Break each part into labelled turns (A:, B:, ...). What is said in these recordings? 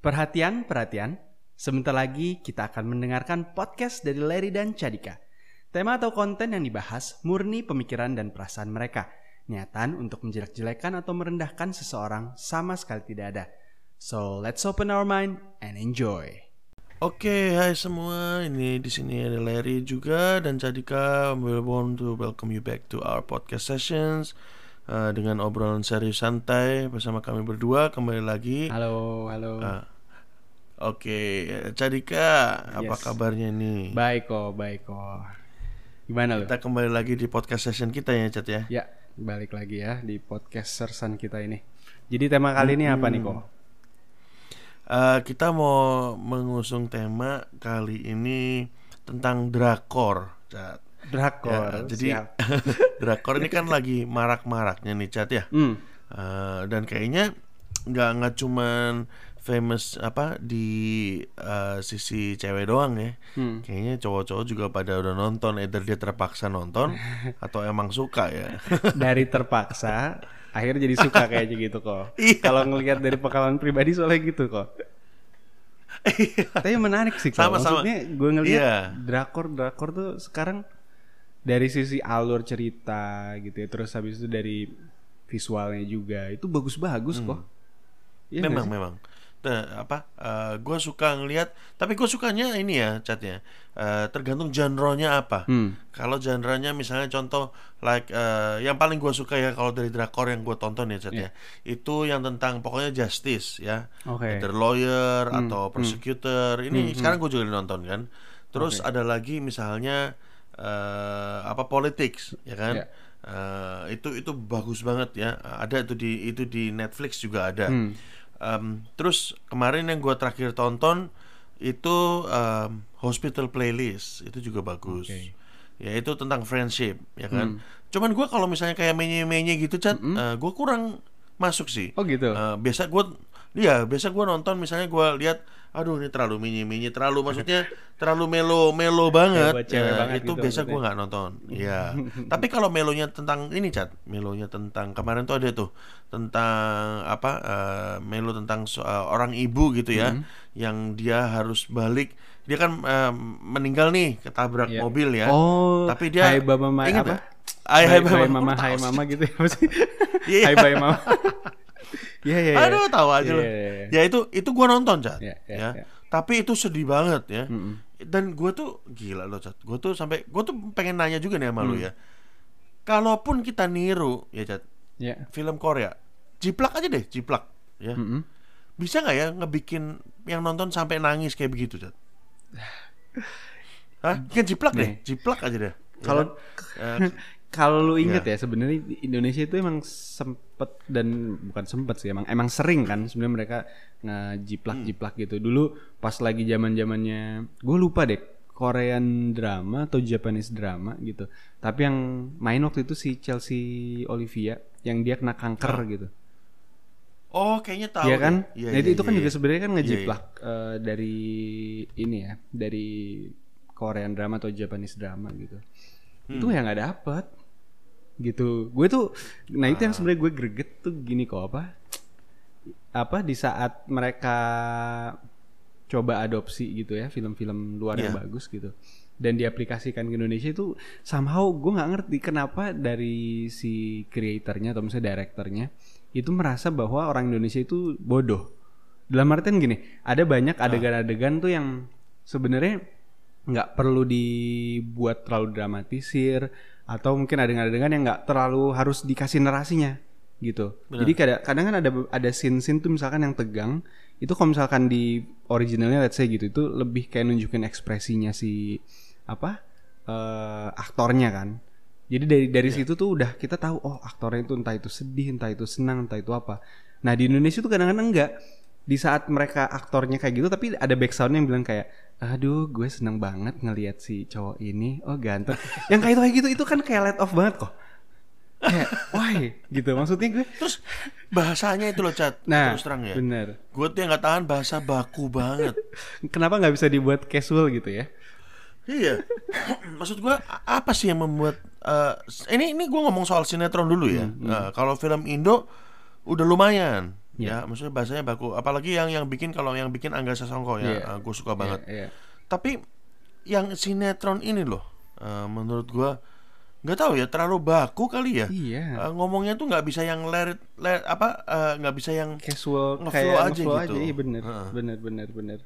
A: Perhatian, perhatian. Sebentar lagi kita akan mendengarkan podcast dari Larry dan Cadika. Tema atau konten yang dibahas murni pemikiran dan perasaan mereka. Niatan untuk menjelek-jelekan atau merendahkan seseorang sama sekali tidak ada. So, let's open our mind and enjoy.
B: Oke, hai semua. Ini di sini ada Larry juga dan Cadika. We want to welcome you back to our podcast sessions uh, dengan obrolan serius santai bersama kami berdua kembali lagi.
A: Halo, halo.
B: Uh, Oke, Cadika, apa
A: Yes.
B: kabarnya nih?
A: Baik kok, baik kok. Gimana lu?
B: Kita kembali lagi di podcast session kita ya, Cad ya.
A: Ya, balik lagi ya di podcast sersan kita ini. Jadi tema kali ini apa nih kok?
B: Uh, kita mau mengusung tema kali ini tentang drakor, Cad.
A: Drakor.
B: Ya, jadi drakor ini kan lagi marak-maraknya nih, Cad ya.
A: Hmm,
B: Uh, dan kayaknya nggak nggak cuman famous apa di uh, sisi cewek doang ya.
A: hmm.
B: Kayaknya cowok-cowok juga pada udah nonton, either dia terpaksa nonton atau emang suka ya.
A: dari terpaksa akhirnya jadi suka kayaknya gitu kok.
B: Iya.
A: Kalau ngelihat dari pengalaman pribadi soalnya gitu kok. Tapi menarik sih kok.
B: Sama-sama.
A: Maksudnya gue ngelihat
B: Iya.
A: drakor drakor tuh sekarang dari sisi alur cerita gitu ya. Terus habis itu dari visualnya juga itu bagus-bagus kok. Iya nggak
B: memang memang. Nah, apa? gue suka ngelihat, tapi gue sukanya ini ya, catnya. Uh, tergantung genre-nya apa.
A: Hmm.
B: Kalau genre-nya misalnya contoh like eh, yang paling gue suka ya kalau dari drakor yang gue tonton ya Chat
A: Iya.
B: ya, itu yang tentang pokoknya justice ya,
A: Oke.
B: either lawyer
A: Hmm,
B: atau
A: hmm.
B: prosecutor. Ini
A: Hmm,
B: sekarang gue juga nonton kan. Terus
A: Oke.
B: ada lagi misalnya eh, apa politics ya kan.
A: Iya.
B: Eh, itu itu bagus banget ya. Ada itu di itu di Netflix juga ada.
A: Hmm.
B: Em, terus kemarin yang gue terakhir tonton itu em, Hospital Playlist itu juga bagus.
A: Oke.
B: Ya itu tentang friendship ya kan.
A: Hmm.
B: Cuman gue kalau misalnya kayak menye-menye gitu cat, gue kurang masuk sih.
A: Oh gitu.
B: Eh, biasa gue, iya biasa gue nonton misalnya gue lihat, aduh ini terlalu menye-menye, terlalu maksudnya terlalu melo melo banget.
A: cewek
B: Eh,
A: banget
B: itu
A: gitu
B: biasa gue nggak nonton. Iya. Tapi kalau melonya tentang ini cat, melonya tentang kemarin tuh ada tuh tentang apa? eh, melo tentang so- eh, orang ibu gitu ya,
A: Hmm.
B: yang dia harus balik. Dia kan eh, meninggal nih ketabrak
A: Iya.
B: mobil ya.
A: Oh,
B: Tapi dia
A: Hai Baba Ma
B: Ingat
A: apa?
B: Hai, hai, Baba.
A: mama, hai mama gitu ya?
B: Iya.
A: Hai bye mama. Iya iya. iya.
B: Aduh, tahu aja
A: Iya,
B: loh.
A: iya, iya.
B: Ya itu itu gua nonton, Cat.
A: Iya, iya,
B: ya.
A: iya.
B: Tapi itu sedih banget ya.
A: Mm-mm.
B: Dan gua tuh gila loh, Cat. Gua tuh sampai gua tuh pengen nanya juga nih sama lu
A: Hmm.
B: ya. Kalaupun kita niru ya, Cat,
A: Iya.
B: film Korea, jiplak aja deh, jiplak ya.
A: Mm-mm.
B: Bisa nggak ya ngebikin yang nonton sampai nangis kayak begitu, Cat? Hah? Kan jiplak deh, jiplak aja deh. Ya
A: Kalau
B: kan?
A: Kalau lu inget
B: Iya.
A: ya sebenarnya Indonesia itu emang sempet dan bukan sempet sih emang emang sering kan sebenarnya mereka ngejiplak-jiplak gitu. Dulu pas lagi zaman-zamannya gue lupa deh Korean drama atau Japanese drama gitu. Tapi yang main waktu itu si Chelsea Olivia yang dia kena kanker gitu.
B: Oh, kayaknya tahu.
A: Iya kan?
B: Iya,
A: nah, itu,
B: iya,
A: itu kan
B: iya,
A: juga
B: iya.
A: sebenarnya kan
B: Iya, iya.
A: ngejiplak eh, dari ini ya, dari Korean drama atau Japanese drama gitu.
B: Hmm.
A: Itu yang nggak dapet gitu. Gue tuh, nah itu yang
B: Ah.
A: sebenarnya gue greget tuh gini kok apa? Apa di saat mereka coba adopsi gitu ya film-film luar yang
B: Iya.
A: bagus gitu dan diaplikasikan ke Indonesia itu somehow gue nggak ngerti kenapa dari si creatornya atau misalnya directornya itu merasa bahwa orang Indonesia itu bodoh dalam artian gini ada banyak adegan-adegan tuh yang sebenarnya nggak perlu dibuat terlalu dramatisir atau mungkin adegan-adegan yang nggak terlalu harus dikasih narasinya gitu.
B: Benar.
A: jadi kadang kadang kan ada ada scene-scene tuh misalkan yang tegang itu kalau misalkan di originalnya let's say gitu itu lebih kayak nunjukin ekspresinya si apa eh, aktornya kan. Jadi dari dari situ tuh udah kita tahu oh aktornya itu entah itu sedih entah itu senang entah itu apa. Nah di Indonesia tuh kadang-kadang enggak. Di saat mereka aktornya kayak gitu tapi ada backsoundnya yang bilang kayak aduh gue seneng banget ngelihat si cowok ini oh ganteng yang kayak itu kayak gitu itu kan kayak let off banget kok kayak why gitu maksudnya gue
B: Terus bahasanya itu loh, Cat.
A: nah
B: Terus terang ya.
A: bener
B: Gue tuh yang nggak tahan bahasa baku banget.
A: kenapa nggak bisa dibuat casual gitu ya
B: Iya. Maksud gua a- apa sih yang membuat eh, ini ini gua ngomong soal sinetron dulu ya.
A: Hmm,
B: Nah, kalau film Indo udah lumayan ya maksudnya bahasanya baku apalagi yang yang bikin kalau yang bikin Angga Sasongko ya
A: Iya.
B: gue suka banget
A: Iya, iya.
B: tapi yang sinetron ini loh eh, menurut gua nggak tahu ya terlalu baku kali ya
A: Iya.
B: Eh, ngomongnya tuh nggak bisa yang let- apa eh, nggak bisa yang
A: casual
B: Ngeflow
A: kayak
B: aja
A: ngeflow
B: gitu.
A: aja, Iya bener,
B: Heeh.
A: bener, bener, bener.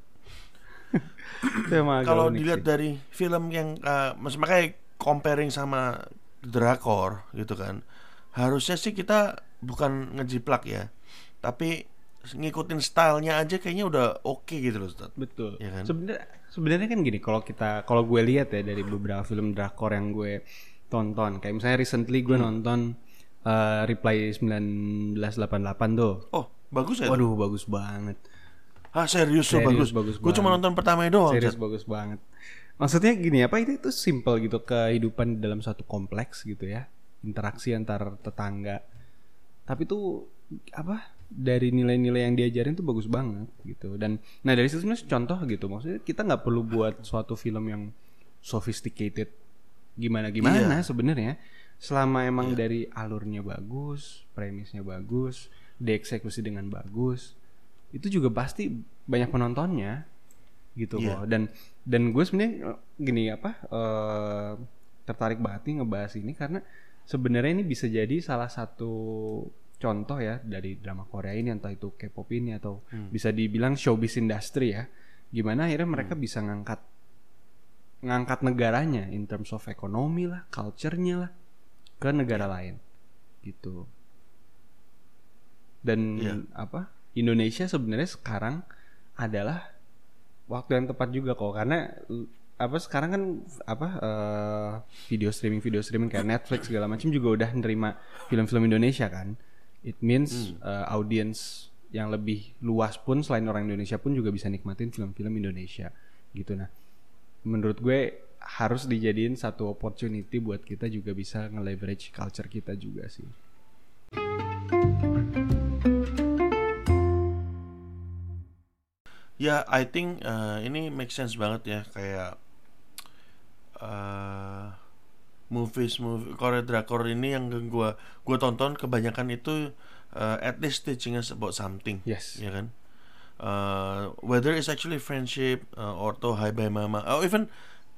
B: Kalau dilihat
A: sih.
B: dari film yang mas makanya comparing sama drakor gitu kan harusnya sih kita bukan ngejiplak ya tapi ngikutin stylenya aja kayaknya udah oke gitu loh Ustaz.
A: betul.
B: Iya kan?
A: Sebenarnya sebenarnya kan gini, kalau kita kalau gue lihat ya dari beberapa film drakor yang gue tonton, kayak misalnya recently gue
B: Hmm.
A: nonton eh, Reply 1988 tuh.
B: oh bagus ya
A: Waduh, bagus banget.
B: ah serius tuh bagus,
A: bagus
B: gue cuma nonton pertama doang
A: Serius
B: Ustaz.
A: bagus banget. Maksudnya gini apa itu itu simple gitu kehidupan dalam satu kompleks gitu ya. Interaksi antar tetangga. Tapi tuh apa dari nilai-nilai yang diajarin tuh bagus banget gitu. Dan nah dari situ contoh gitu. Maksudnya kita nggak perlu buat suatu film yang sophisticated gimana gimana sebenarnya selama emang dari alurnya bagus, premisnya bagus, dieksekusi dengan bagus, itu juga pasti banyak penontonnya gitu
B: Iya.
A: kok. Dan dan gue sebenarnya gini apa eh, tertarik banget nih ngebahas ini karena sebenarnya ini bisa jadi salah satu contoh ya dari drama Korea ini entah itu K-pop ini atau bisa dibilang showbiz industry ya. Gimana akhirnya mereka bisa ngangkat ngangkat negaranya in terms of ekonomi lah, culture-nya lah ke negara lain gitu. Dan
B: Iya.
A: apa? Indonesia sebenarnya sekarang adalah waktu yang tepat juga kok karena apa sekarang kan apa eh, video streaming video streaming kayak Netflix segala macam juga udah nerima film-film Indonesia kan. It means eh, audience yang lebih luas pun selain orang Indonesia pun juga bisa nikmatin film-film Indonesia gitu nah menurut gue harus dijadiin satu opportunity buat kita juga bisa nge-leverage culture kita juga sih.
B: Ya, I think uh, ini make sense banget ya kayak uh, movies movie Korea drakor ini yang gua gua tonton kebanyakan itu uh, at least teaching us about something,
A: Yes.
B: ya kan? Uh, whether it's actually friendship uh, or to Hi Bye Mama, or even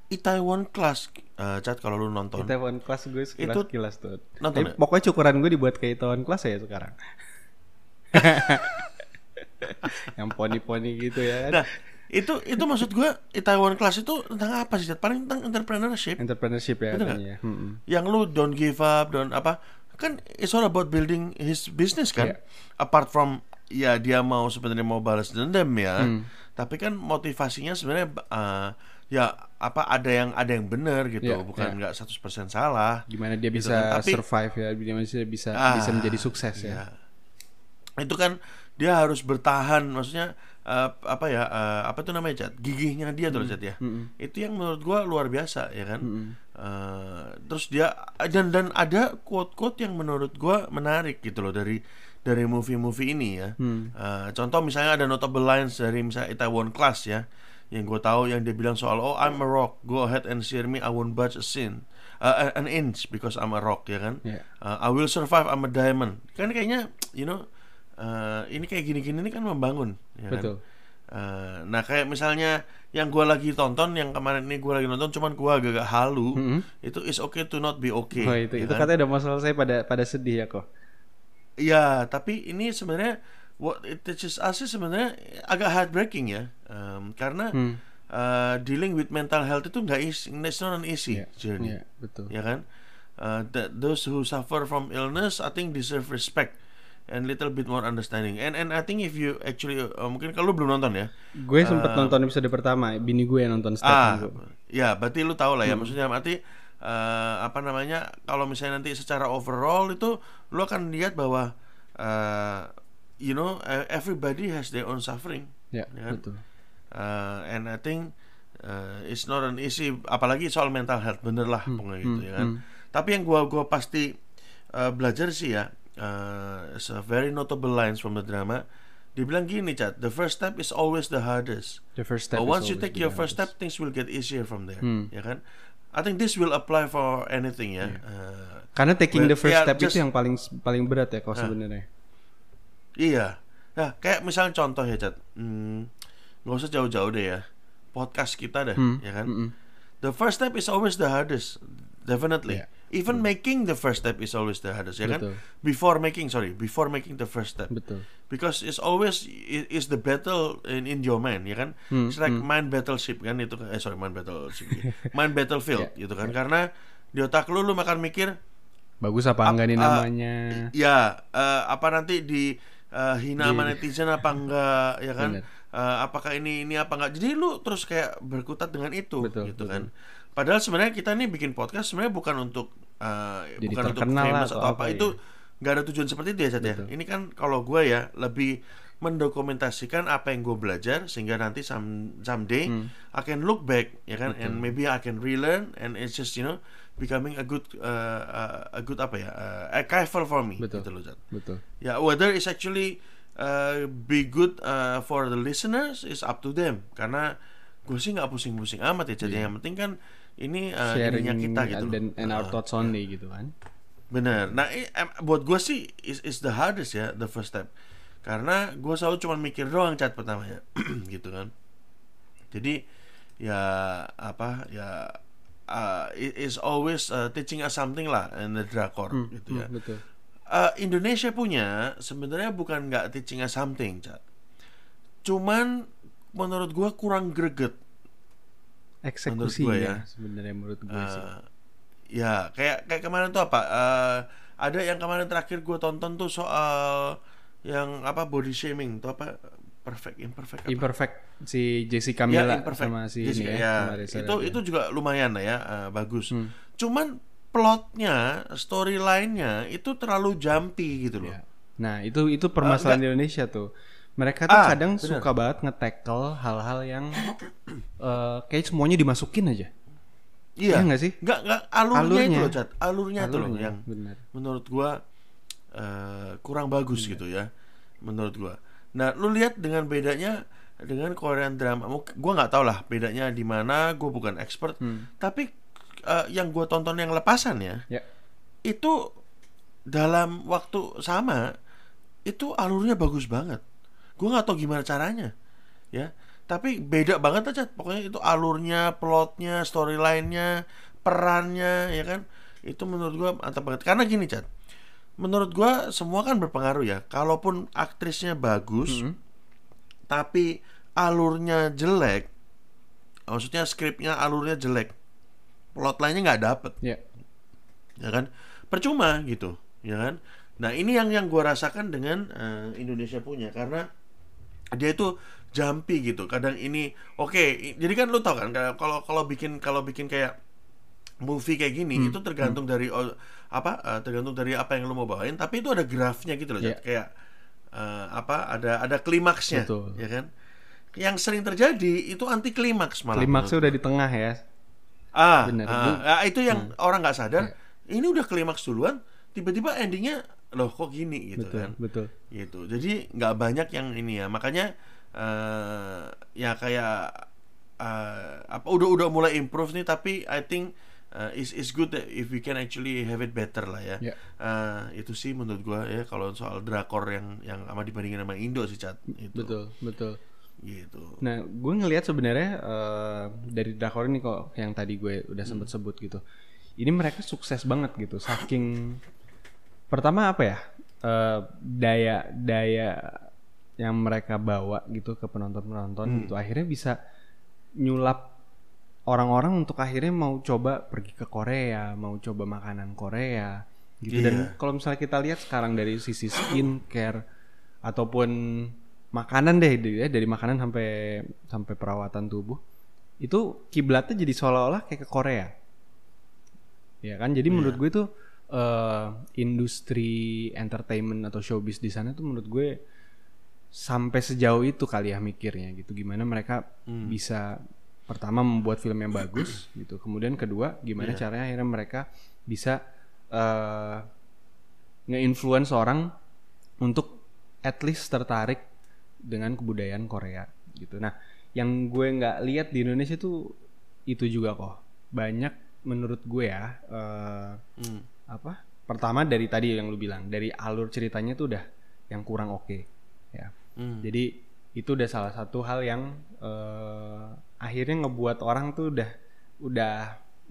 B: Itaewon Class, uh, chat kalau lu nonton.
A: Itaewon Class gue sekilas kilas tuh.
B: Nonton
A: Tapi
B: ya?
A: pokoknya cukuran gue dibuat kayak Itaewon Class ya sekarang. yang poni-poni gitu ya.
B: Nah, itu itu maksud gua Itaewon Class itu tentang apa sih? Paling tentang entrepreneurship.
A: Entrepreneurship ya
B: Betul
A: katanya. Mm-mm.
B: yang lu don't give up don't apa kan it's all about building his business kan
A: Iya.
B: apart from ya dia mau sebenarnya mau balas dendam ya
A: Hmm.
B: tapi kan motivasinya sebenarnya uh, ya apa ada yang ada yang benar gitu
A: Iya,
B: bukan nggak 100% salah
A: Gimana dia
B: Gitu
A: bisa
B: kan. Tapi-
A: survive ya, dia bisa bisa
B: Ah,
A: bisa menjadi sukses ya.
B: ya. itu kan dia harus bertahan maksudnya uh, apa ya uh, apa tuh namanya cat gigihnya dia tuh cat ya.
A: Mm-mm.
B: itu yang menurut gua luar biasa ya kan?
A: Mm-mm.
B: Eh, terus dia dan dan ada quote quote yang menurut gua menarik gitu loh dari dari movie-movie ini ya.
A: Hmm.
B: Eh, contoh misalnya ada notable lines dari misalnya Itaewon Class ya. Yang gue tahu yang dia bilang soal oh I'm a rock. Go ahead and steer me. I won't budge a sin Uh, an inch because I'm a rock ya kan?
A: Iya.
B: Uh, I will survive. I'm a diamond. Kan kayaknya you know uh, ini kayak gini-gini ini kan membangun ya kan?
A: Betul.
B: Uh, nah kayak misalnya yang gua lagi tonton yang kemarin ini gua lagi nonton cuman gua agak-agak halu
A: Mm-mm.
B: itu is okay to not be okay
A: Oh itu
B: ya
A: itu
B: kan?
A: katanya udah mau selesai pada pada sedih ya kok.
B: Iya, tapi ini sebenarnya what it teaches us sih sebenarnya agak heartbreaking ya, Em, karena
A: Hmm.
B: uh, dealing with mental health itu nggak easy, it's not an easy
A: Iya,
B: journey,
A: iya, betul.
B: ya kan? Uh, that those who suffer from illness, I think deserve respect and little bit more understanding. And and I think if you actually uh, mungkin kalau lu belum nonton ya,
A: Gue sempet nonton episode pertama, bini gue yang nonton
B: ah,
A: gue.
B: ya berarti lu tahu lah ya,
A: Hmm.
B: maksudnya berarti uh, apa namanya? Kalau misalnya nanti secara overall itu lu akan lihat bahwa uh, you know uh, everybody has their own suffering.
A: Ya,
B: Ya kan?
A: betul.
B: Uh, and I think uh, it's not an easy apalagi soal mental health bener lah pokoknya gitu
A: hmm,
B: ya kan.
A: hmm.
B: Tapi yang gua gua pasti uh, belajar sih ya uh, it's a very notable lines from the drama. Dia bilang gini, Chat, the first step is always the hardest.
A: The first step.
B: But once you take your first
A: hardest.
B: step, things will get easier from there.
A: Hmm.
B: Ya kan? I think this will apply for anything ya. Uh,
A: Karena taking the first
B: yeah,
A: step
B: just-
A: itu yang paling paling berat ya kok sebenarnya.
B: Iya. Nah, kayak misalnya contoh ya, Cat. Hmm, nggak usah jauh-jauh deh ya. Podcast kita dah,
A: Hmm,
B: ya kan?
A: mm-mm.
B: The first step is always the hardest, definitely.
A: Yeah.
B: Even making the first step is always the hardest, ya
A: Betul.
B: kan? Before making, sorry, before making the first step.
A: betul
B: Because it's always i- is the battle in in your mind, ya kan?
A: Hmm,
B: It's like mind battleship kan itu eh sorry mind battleship, mind battlefield
A: Yeah,
B: gitu kan? Karena di otak lu lu makan mikir
A: bagus apa enggak nih
B: uh,
A: namanya
B: Ya, eh, apa nanti di eh, hina sama netizen apa enggak ya kan?
A: Bener.
B: Eh, apakah ini ini apa enggak? Jadi lu terus kayak berkutat dengan itu
A: Betul,
B: gitu
A: betul.
B: kan. Padahal sebenarnya kita nih bikin podcast sebenarnya bukan untuk eh,
A: Jadi
B: bukan untuk famous
A: atau
B: atau apa,
A: apa,
B: itu
A: ya.
B: nggak ada tujuan seperti itu ya Chat ya.
A: Betul.
B: Ini kan kalau gue ya lebih mendokumentasikan apa yang gue belajar sehingga nanti some someday
A: Hmm.
B: I can look back ya kan and maybe I can relearn and it's just you know becoming a good uh, uh, a good apa ya uh, archival for me
A: Betul.
B: gitu loh Chat.
A: betul
B: Ya, whether it's actually uh, be good uh, for the listeners is up to them. Karena gue sih nggak pusing-pusing amat ya. Jadi yang penting kan ini uh,
A: Iya. sharing
B: ininya kita gitu.
A: dan
B: loh.
A: and our
B: Uh,
A: thoughts only gitu kan
B: Bener. Nah, i- em, buat gue sih is is the hardest ya, the first step. Karena gue selalu cuma mikir doang cat pertama ya, gitu kan. Jadi ya apa ya uh, it is always uh, teaching us something lah in the drakor
A: Hmm,
B: gitu ya.
A: hmm, betul
B: Eh, Indonesia punya sebenarnya bukan nggak teaching us something, Cat. Cuman menurut gua kurang greget.
A: Eksekusinya
B: gua ya.
A: sebenarnya menurut gue sih
B: Eh, ya, kayak kayak kemarin tuh apa? eh, ada yang kemarin terakhir gua tonton tuh soal yang apa body shaming tuh apa perfect imperfect apa?
A: imperfect si Jessica
B: Ya,
A: Mila
B: imperfect.
A: sama si
B: Jessica,
A: ini ya,
B: ya, itu
A: Radian.
B: itu juga lumayan lah ya, eh, bagus.
A: Hmm.
B: Cuman plotnya, storyline-nya itu terlalu jumpy gitu loh.
A: Ya. Nah itu itu permasalahan di Indonesia tuh. Mereka tuh
B: Ah,
A: kadang
B: bener.
A: suka banget nge-tackle hal-hal yang eh, kayak semuanya dimasukin aja.
B: Iya
A: Iya nggak sih?
B: Nggak, nggak alurnya, itu
A: Alurnya.
B: loh, Cat. Alurnya, itu loh
A: Alurnya,
B: yang
A: benar.
B: menurut gua eh, kurang bagus
A: Iya.
B: gitu ya. Menurut gua. Nah, lu lihat dengan bedanya dengan Korean drama. Gua nggak tahu lah bedanya di mana, gua bukan expert.
A: Hmm.
B: Tapi eh, yang gua tonton yang lepasan ya,
A: Ya.
B: itu dalam waktu sama itu alurnya bagus banget. Gue nggak tahu gimana caranya, ya. Tapi beda banget aja. Pokoknya itu alurnya, plotnya, storylinenya, perannya, ya kan. Itu menurut gue mantap banget. Karena gini, Chat. Menurut gue semua kan berpengaruh ya. Kalaupun aktrisnya bagus,
A: Hmm.
B: tapi alurnya jelek, maksudnya skripnya alurnya jelek, plot lainnya nggak dapet
A: Ya.
B: ya kan percuma gitu ya kan nah ini yang yang gua rasakan dengan eh, Indonesia punya karena dia itu jumpy gitu kadang ini oke i- jadi kan lu tau kan kalau kalau bikin kalau bikin kayak movie kayak gini
A: Hmm,
B: itu tergantung dari oh, apa eh, tergantung dari apa yang lu mau bawain tapi itu ada grafnya gitu loh. Jat. kayak eh, apa ada ada klimaksnya
A: Betul.
B: ya kan yang sering terjadi itu anti klimaks malah
A: Klimaksnya udah di tengah ya.
B: Ah,
A: Bener.
B: ah, ah, itu yang orang nggak sadar.
A: Iya.
B: Ini udah klimaks duluan, tiba-tiba endingnya loh kok gini gitu
A: betul,
B: kan.
A: betul.
B: Gitu. Jadi nggak banyak yang ini ya. Makanya eh ya kayak eh, apa udah udah mulai improve nih tapi I think eh, is is good that if we can actually have it better lah ya.
A: Ya.
B: Eh, itu sih menurut gua ya kalau soal drakor yang yang sama dibandingin sama Indo sih cat itu.
A: Betul, betul.
B: Gitu.
A: Nah, gue ngelihat sebenarnya eh, dari drakor ini kok yang tadi gue udah
B: Hmm.
A: sempet sebut gitu. Ini mereka sukses banget gitu. Saking pertama apa ya? eh, daya daya yang mereka bawa gitu ke penonton-penonton
B: Hmm.
A: gitu. Akhirnya bisa nyulap orang-orang untuk akhirnya mau coba pergi ke Korea, mau coba makanan Korea gitu. Dan
B: Iya.
A: kalau misalnya kita lihat sekarang dari sisi skincare ataupun makanan deh dari, ya, dari makanan sampai sampai perawatan tubuh itu kiblatnya jadi seolah-olah kayak ke Korea ya kan jadi menurut gue tuh eh, industri entertainment atau showbiz di sana tuh menurut gue sampai sejauh itu kali ya mikirnya gitu gimana mereka bisa pertama membuat film yang bagus gitu kemudian kedua gimana
B: Iya.
A: caranya akhirnya mereka bisa eh nge-influence orang untuk at least tertarik dengan kebudayaan Korea gitu. Nah, yang gue nggak lihat di Indonesia tuh itu juga kok. Banyak menurut gue ya eh,
B: Hmm.
A: Apa? Pertama dari tadi yang lu bilang, dari alur ceritanya tuh udah yang kurang oke ya.
B: Hmm.
A: Jadi itu udah salah satu hal yang eh, akhirnya ngebuat orang tuh udah udah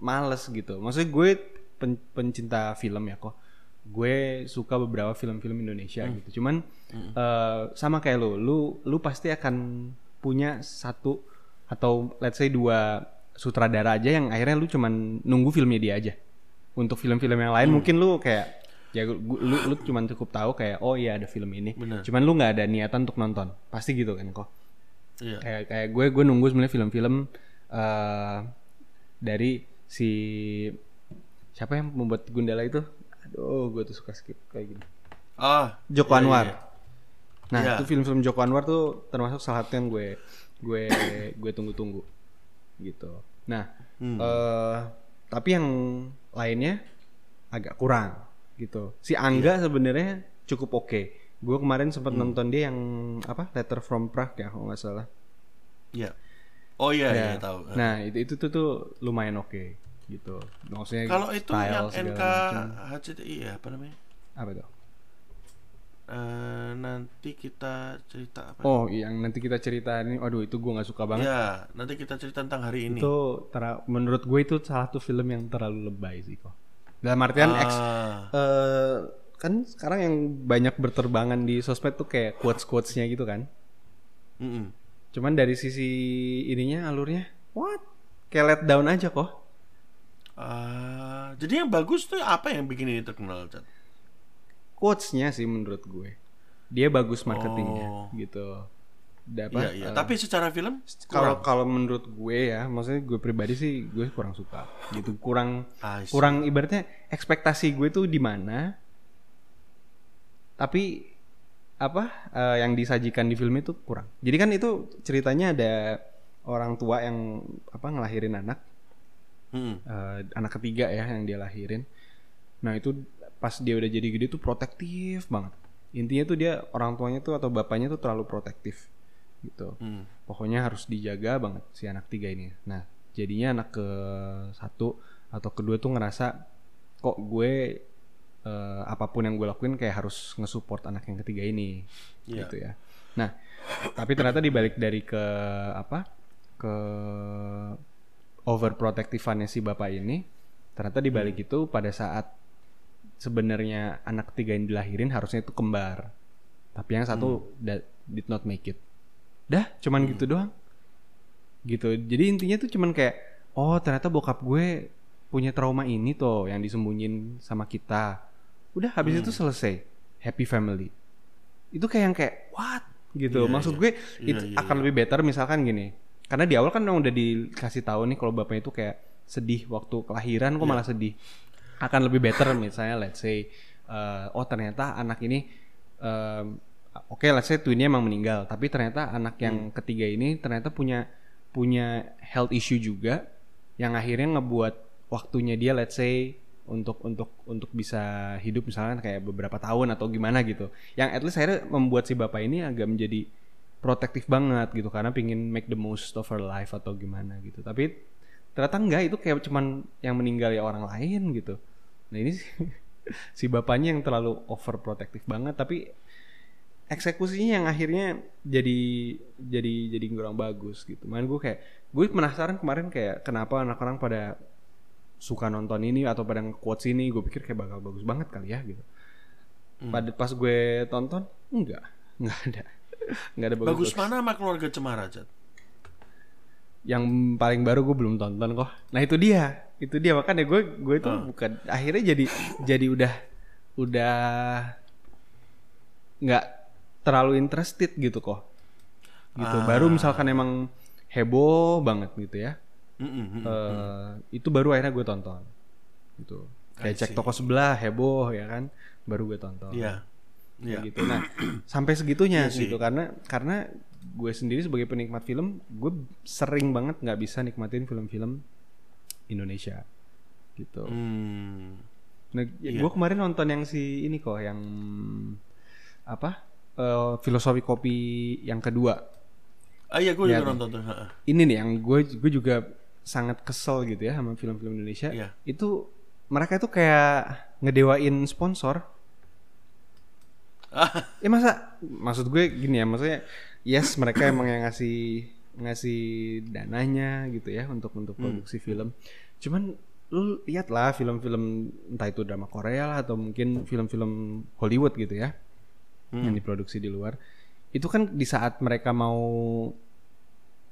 A: males gitu. Maksudnya gue pen- pencinta film ya kok. Gue suka beberapa film-film Indonesia gitu. Cuman eh, sama kayak lo, lu lu pasti akan punya satu atau let's say dua sutradara aja yang akhirnya lu cuman nunggu filmnya dia aja. Untuk film-film yang lain mungkin lu kayak ya gua- lu lu cuman cukup tahu kayak oh iya ada film ini.
B: Bener.
A: Cuman lu nggak ada niatan untuk nonton. Pasti gitu kan kok.
B: Iya.
A: Kayak kayak gue gue nunggu sebenarnya film-film eh dari si siapa yang membuat Gundala itu? Aduh, gue tuh suka skip kayak gini.
B: Ah,
A: Joko
B: iya,
A: Anwar.
B: iya.
A: Nah,
B: Iya.
A: itu film-film Joko Anwar tuh termasuk salah satu yang gue gue gue tunggu-tunggu gitu. Nah,
B: Hmm.
A: eh tapi yang lainnya agak kurang gitu. Si Angga
B: Iya.
A: sebenarnya cukup oke. Gue kemarin sempat
B: Hmm.
A: nonton dia yang apa? Letter from Prague ya, kalau nggak salah.
B: Iya. Oh iya,
A: Ya.
B: iya tahu.
A: Nah, itu itu tuh, tuh lumayan oke gitu. Maksudnya
B: Kalau itu yang NK. HCTI ya, apa namanya?
A: apa tuh?
B: Eh, nanti kita cerita apa?
A: Oh, yang nanti kita cerita ini. Aduh, itu gue nggak suka banget.
B: Ya, nanti kita cerita tentang hari ini.
A: Itu tera- menurut gue itu salah satu film yang terlalu lebay sih kok. Dalam artian
B: Ah,
A: eh, kan sekarang yang banyak berterbangan di sosmed tuh kayak quotes quotesnya gitu kan.
B: mm-mm.
A: Cuman dari sisi ininya alurnya, what? Kayak let down aja kok.
B: Ah, jadi yang bagus tuh apa yang bikin ini terkenal, Chat?
A: Quotesnya sih menurut gue, dia bagus marketingnya
B: Oh.
A: gitu. Da-
B: Iya, iya.
A: eh,
B: Tapi secara film
A: kalau kalau menurut gue ya, maksudnya gue pribadi sih gue kurang suka gitu, kurang kurang ibaratnya ekspektasi gue tuh di mana tapi apa eh, yang disajikan di film itu kurang jadi kan itu ceritanya ada orang tua yang apa ngelahirin anak
B: Mm-mm.
A: eh, anak ketiga ya yang dia lahirin nah itu pas dia udah jadi gede tuh protektif banget intinya tuh dia orang tuanya tuh atau bapaknya tuh terlalu protektif gitu
B: Mm.
A: pokoknya harus dijaga banget si anak tiga ini. Nah, jadinya anak ke satu atau kedua tuh ngerasa kok gue eh, apa pun yang gue lakuin kayak harus ngesupport anak yang ketiga ini,
B: Iya.
A: gitu ya. Nah, tapi ternyata dibalik dari ke apa ke overprotectivannya si bapak ini, ternyata dibalik itu pada saat sebenarnya anak ketiga yang dilahirin harusnya itu kembar, tapi yang satu da- did not make it. Dah, cuman gitu doang. Gitu. Jadi intinya tuh cuman kayak oh, ternyata bokap gue punya trauma ini tuh yang disembunyiin sama kita. Udah habis itu selesai. Happy family. Itu kayak yang kayak what gitu.
B: Iya,
A: Maksud
B: iya.
A: gue
B: Iya,
A: itu
B: iya,
A: akan lebih better misalkan gini. Karena di awal kan udah dikasih tahu nih kalau bapaknya itu kayak sedih waktu kelahiran kok
B: Iya.
A: malah sedih. Akan lebih better misalnya let's say eh, oh ternyata anak ini em, oke let's say twinnya emang meninggal tapi ternyata anak yang ketiga ini ternyata punya punya health issue juga yang akhirnya ngebuat waktunya dia let's say untuk untuk untuk bisa hidup misalnya kayak beberapa tahun atau gimana gitu. Yang at least akhirnya membuat si bapak ini agak menjadi protektif banget gitu karena pingin make the most of her life atau gimana gitu. Tapi ternyata enggak itu kayak cuman yang meninggal ya orang lain gitu nah ini sih, si bapaknya yang terlalu overprotective banget tapi eksekusinya yang akhirnya jadi jadi jadi kurang bagus gitu. Main gue kayak gue penasaran kemarin kayak kenapa anak orang pada suka nonton ini atau pada nge-quotes ini gue pikir kayak bakal bagus banget kali ya gitu. Pada pas gue tonton enggak, enggak ada. Enggak ada bagus.
B: Bagus mana sama keluarga Cemara, Chat?
A: Yang paling baru gue belum tonton kok. Nah, itu dia. Itu dia makanya gue gue tuh bukan akhirnya jadi jadi udah udah nggak terlalu interested gitu kok. Gitu. Baru misalkan emang heboh banget gitu ya.
B: Mm-mm, mm-mm.
A: eh itu baru akhirnya gue tonton. Gitu. Kayak cek toko sebelah heboh ya kan, baru gue tonton.
B: Iya. Iya.
A: Kayak gitu. Nah, sampai segitunya
B: Iya sih.
A: gitu karena karena gue sendiri sebagai penikmat film, gue sering banget nggak bisa nikmatin film-film Indonesia gitu.
B: Hmm.
A: Nah,
B: Iya.
A: gue kemarin nonton yang si ini kok yang apa? eh, filosofi kopi yang kedua.
B: Ah iya gue
A: Iya,
B: juga nonton tuh.
A: Ini nih yang gue gue juga sangat kesel gitu ya sama film-film Indonesia.
B: Iya.
A: Itu mereka itu kayak ngedewain sponsor. ya masa maksud gue gini ya maksudnya yes mereka emang yang ngasih ngasih dananya gitu ya untuk untuk produksi film. Cuman lu lihat lah film-film entah itu drama Korea lah atau mungkin film-film Hollywood gitu ya yang diproduksi di luar. Itu kan di saat mereka mau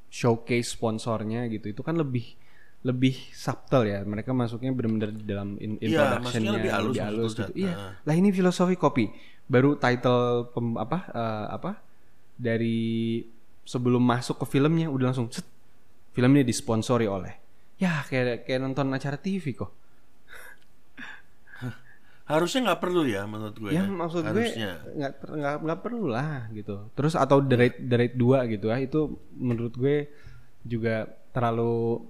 A: showcase sponsornya gitu itu kan lebih lebih subtle ya. Mereka masuknya benar-benar di dalam in,
B: Iya,
A: introductionnya
B: maksudnya lebih halus maksud
A: halus gitu. Iya.
B: Nah.
A: lah ini filosofi kopi. Baru title pem- apa eh, apa dari sebelum masuk ke filmnya udah langsung set. Film ini disponsori oleh. Ya kayak kayak nonton acara TV kok.
B: Harusnya nggak perlu ya menurut gue.
A: ya
B: ya.
A: maksud gue nggak nggak nggak perlu lah gitu. Terus atau the rate the rate 2 gitu ya itu menurut gue juga terlalu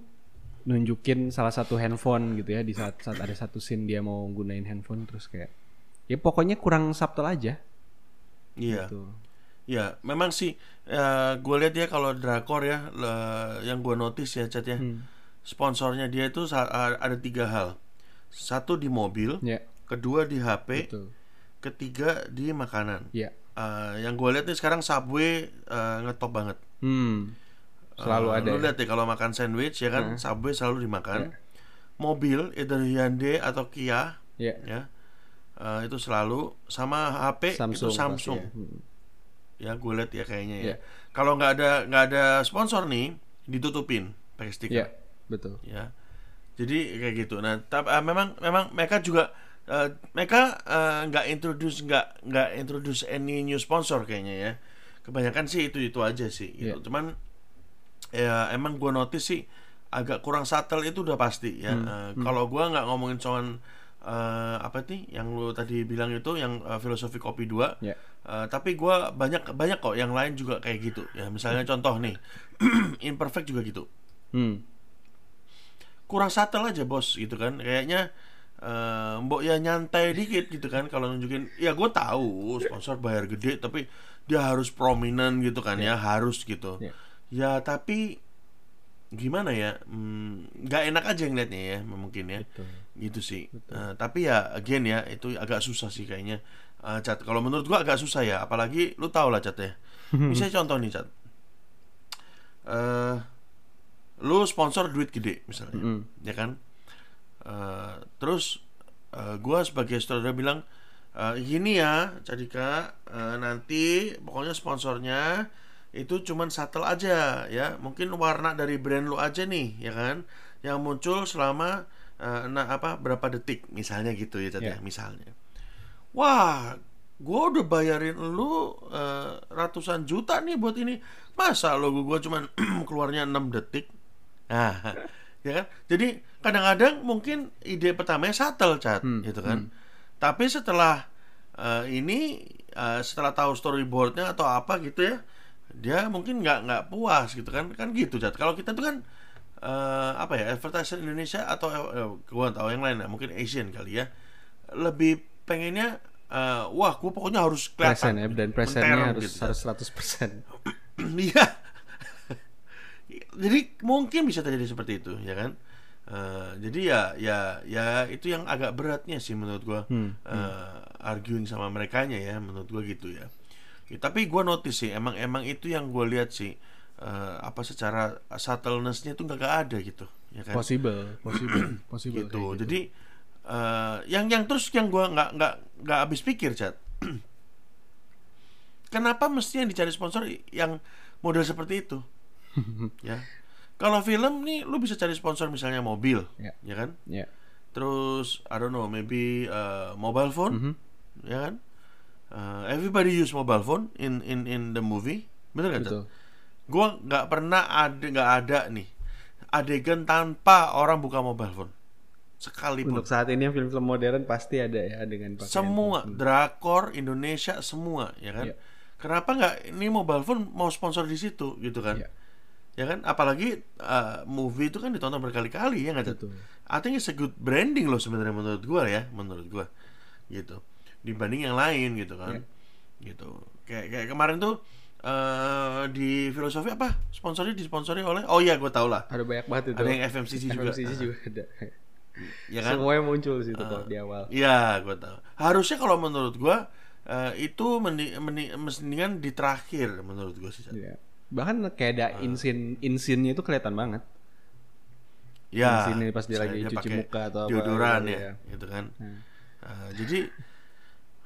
A: nunjukin salah satu handphone gitu ya di saat saat ada satu scene dia mau gunain handphone terus kayak ya pokoknya kurang subtle aja.
B: Iya.
A: gitu
B: Ya, memang sih ya, gue lihat ya kalau drakor ya le- yang gue notice ya chat ya.
A: Hmm.
B: Sponsornya dia itu ada tiga hal. Satu di mobil,
A: ya
B: kedua di HP,
A: betul
B: ketiga di makanan.
A: ya
B: Eh, yang gue lihat nih sekarang Subway eh, ngetop banget.
A: hmm selalu
B: Eh,
A: ada
B: Lu
A: ya.
B: lihat deh kalau makan sandwich ya kan Subway selalu dimakan. Mobil either Hyundai atau Kia
A: ya
B: ya. eh, itu selalu sama HP itu
A: Samsung
B: Samsung.
A: pasti ya. Hmm.
B: Ya gue lihat ya kayaknya ya
A: Iya.
B: kalau nggak ada nggak ada sponsor nih ditutupin pakai stiker
A: ya betul
B: ya jadi kayak gitu nah tapi memang memang mereka juga eh, mereka eh, nggak introduce nggak nggak introduce any new sponsor kayaknya ya kebanyakan sih itu itu aja sih gitu.
A: Iya.
B: cuman ya emang gue notice sih agak kurang subtle itu udah pasti ya
A: Hmm.
B: Eh, kalau gua nggak ngomongin cuman eh, apa nih yang lu tadi bilang itu yang eh, filosofi kopi dua
A: ya
B: Uh, tapi gua banyak banyak kok yang lain juga kayak gitu. Ya misalnya contoh nih imperfect juga gitu.
A: Hmm.
B: Kurang subtle aja bos gitu kan. Kayaknya eh, mbok ya nyantai dikit gitu kan kalau nunjukin. Ya gue tahu sponsor bayar gede tapi dia harus prominent gitu kan ya harus gitu.
A: Ya.
B: ya tapi gimana ya hmm, nggak enak aja ngeliatnya ya mungkin ya.
A: Betul.
B: Gitu sih. Eh, tapi ya again ya itu agak susah sih kayaknya Eh, cat kalau menurut gua agak susah ya apalagi lu tau lah cat ya. Misalnya contoh nih cat eh lu sponsor duit gede misalnya
A: Mm.
B: ya kan? Eh, terus eh, gua sebagai saudara bilang eh, gini ya Cadika eh, nanti pokoknya sponsornya itu cuman shuttle aja ya. Mungkin warna dari brand lu aja nih ya kan? Yang muncul selama eh, nah apa berapa detik misalnya gitu ya Cat,
A: Ya.
B: ya, misalnya wah gua udah bayarin lu eh, ratusan juta nih buat ini. Masa logo gua cuman keluarnya 6 detik? Nah ya kan? Jadi kadang-kadang mungkin ide pertamanya shuttle cat
A: Hmm,
B: gitu kan? tapi setelah eh, ini eh, setelah tahu storyboardnya atau apa gitu ya dia mungkin nggak nggak puas gitu kan? Kan gitu cat kalau kita tuh kan eh, apa ya advertiser Indonesia atau gua nggak tahu yang lain ya mungkin Asian kali ya lebih pengennya eh, wah gua pokoknya harus
A: present
B: kelihatan
A: ya dan presentnya harus
B: gitu,
A: harus 100%
B: Iya. jadi mungkin bisa terjadi seperti itu, ya kan? Eh, jadi ya ya ya itu yang agak beratnya sih menurut gua
A: Hmm,
B: eh, arguing sama mereka ya menurut gua gitu ya. Ya, tapi gua notice sih emang emang itu yang gua lihat sih eh, apa secara subtleness-nya itu nggak ada gitu, ya kan?
A: possible possible possible
B: gitu.
A: kayak
B: Jadi eh, yang yang terus yang gua nggak nggak nggak habis pikir, Chat. Kenapa mesti yang dicari sponsor yang model seperti itu? ya. Kalau film nih lu bisa cari sponsor misalnya mobil,
A: Ya.
B: ya kan?
A: ya
B: Terus I don't know, maybe uh, mobile phone,
A: Mhm.
B: ya kan? Uh, everybody use mobile phone in in in the movie. Bener
A: betul
B: Gua nggak pernah ada nggak ada nih adegan tanpa orang buka mobile phone. Sekalipun.
A: untuk saat ini yang film-film modern pasti ada ya dengan pakaian
B: semua. drakor Indonesia semua ya kan?
A: Iya.
B: kenapa nggak ini mobile phone mau sponsor di situ gitu kan?
A: Iya.
B: ya kan? Apalagi uh, movie itu kan ditonton berkali-kali ya nggak
A: betul.
B: I think it's a good branding loh sebenarnya menurut gua ya menurut gua. Gitu. Dibanding yang lain gitu kan? Gitu. Kayak kayak kemarin tuh eh di filosofi apa? Sponsornya disponsori oleh oh iya gua tau lah.
A: Ada banyak banget itu.
B: Ada yang FMCG juga.
A: FMCG juga ada
B: ya kan
A: semuanya muncul situ kok di awal
B: Iya, gue tahu. Harusnya kalau menurut gua eh, itu mending, mending, mendingan di terakhir menurut gue sih.
A: Iya. Bahkan kayak ada
B: Ah.
A: insin insinnya itu kelihatan banget.
B: Ya,
A: sini pas dia lagi cuci
B: pakai
A: muka atau apa,
B: deodoran
A: gitu,
B: ya,
A: ya.
B: gitu kan.
A: Hmm.
B: Uh, jadi